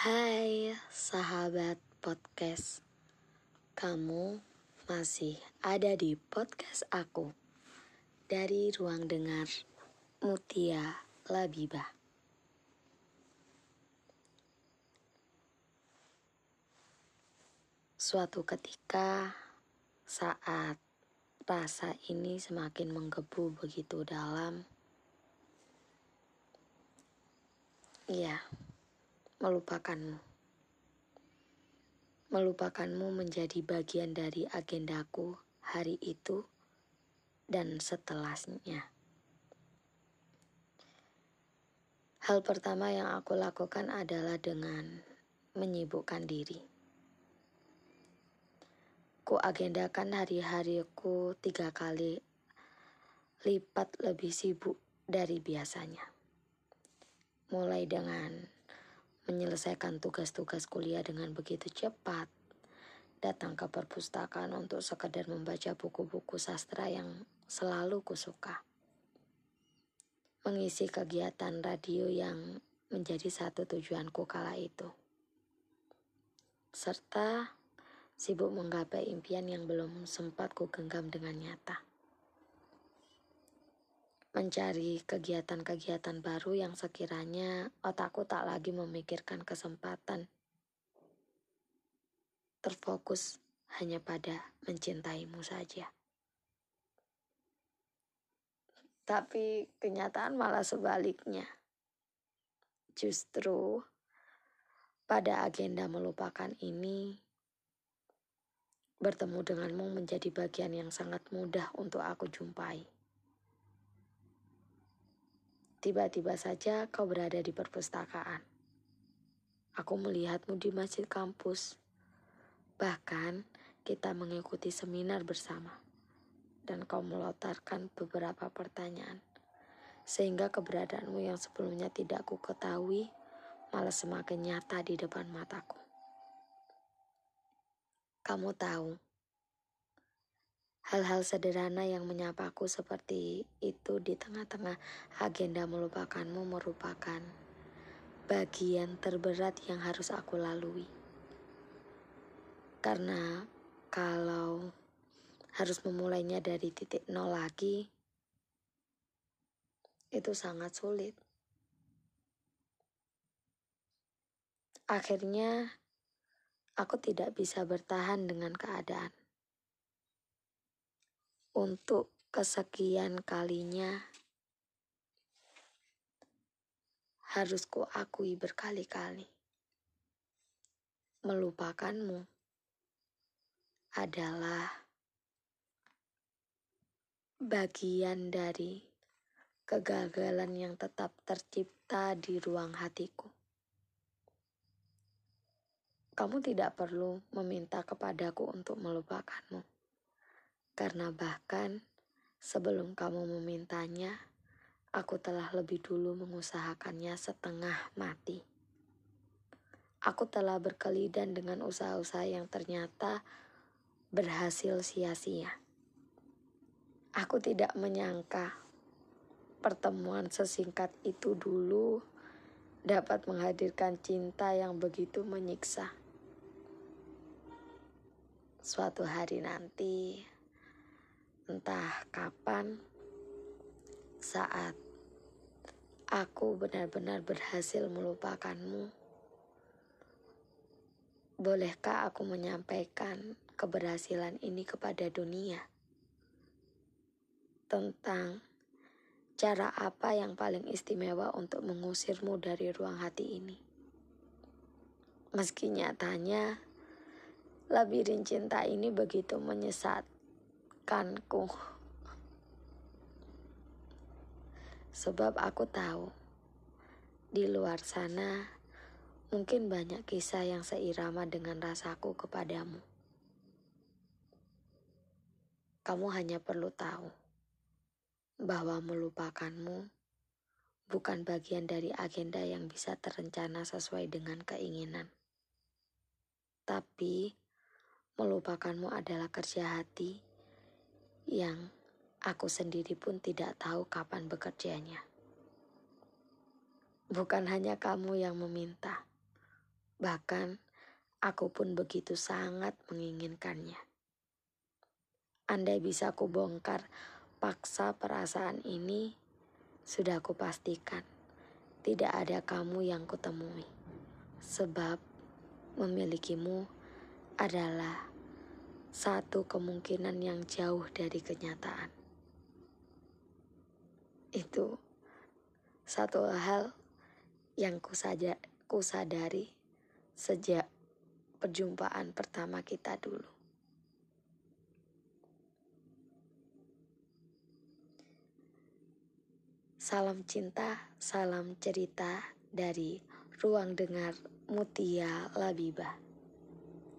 Hai sahabat podcast. Kamu masih ada di podcast aku Dari ruang dengar Mutia Labibah. Suatu ketika saat rasa ini semakin menggebu begitu dalam Iya melupakanmu. Melupakanmu menjadi bagian dari agendaku hari itu dan setelahnya. Hal pertama yang aku lakukan adalah dengan menyibukkan diri. Ku agendakan hari-hariku tiga kali lipat lebih sibuk dari biasanya. Mulai dengan menyelesaikan tugas-tugas kuliah dengan begitu cepat, datang ke perpustakaan untuk sekedar membaca buku-buku sastra yang selalu kusuka. Mengisi kegiatan radio yang menjadi satu tujuanku kala itu. Serta sibuk menggapai impian yang belum sempat ku genggam dengan nyata mencari kegiatan-kegiatan baru yang sekiranya otakku tak lagi memikirkan kesempatan. Terfokus hanya pada mencintaimu saja. Tapi kenyataan malah sebaliknya. Justru pada agenda melupakan ini, bertemu denganmu menjadi bagian yang sangat mudah untuk aku jumpai. Tiba-tiba saja kau berada di perpustakaan. Aku melihatmu di masjid kampus. Bahkan kita mengikuti seminar bersama. Dan kau melontarkan beberapa pertanyaan. Sehingga keberadaanmu yang sebelumnya tidak ku ketahui malah semakin nyata di depan mataku. Kamu tahu, Hal-hal sederhana yang menyapaku seperti itu di tengah-tengah agenda melupakanmu merupakan bagian terberat yang harus aku lalui. Karena kalau harus memulainya dari titik nol lagi, itu sangat sulit. Akhirnya, aku tidak bisa bertahan dengan keadaan untuk kesekian kalinya harus kuakui berkali-kali. Melupakanmu adalah bagian dari kegagalan yang tetap tercipta di ruang hatiku. Kamu tidak perlu meminta kepadaku untuk melupakanmu karena bahkan sebelum kamu memintanya, aku telah lebih dulu mengusahakannya setengah mati. Aku telah berkelidan dengan usaha-usaha yang ternyata berhasil sia-sia. Aku tidak menyangka pertemuan sesingkat itu dulu dapat menghadirkan cinta yang begitu menyiksa. Suatu hari nanti, entah kapan saat aku benar-benar berhasil melupakanmu. Bolehkah aku menyampaikan keberhasilan ini kepada dunia? Tentang cara apa yang paling istimewa untuk mengusirmu dari ruang hati ini? Meski nyatanya, labirin cinta ini begitu menyesat melupakanku. Sebab aku tahu di luar sana mungkin banyak kisah yang seirama dengan rasaku kepadamu. Kamu hanya perlu tahu bahwa melupakanmu bukan bagian dari agenda yang bisa terencana sesuai dengan keinginan. Tapi melupakanmu adalah kerja hati yang aku sendiri pun tidak tahu kapan bekerjanya. Bukan hanya kamu yang meminta, Bahkan aku pun begitu sangat menginginkannya. Andai bisa aku bongkar paksa perasaan ini, sudah aku pastikan tidak ada kamu yang kutemui. Sebab memilikimu adalah satu kemungkinan yang jauh dari kenyataan. Itu satu hal yang kusadari sejak perjumpaan pertama kita dulu. Salam cinta, salam cerita dari Ruang Dengar Mutia Labibah.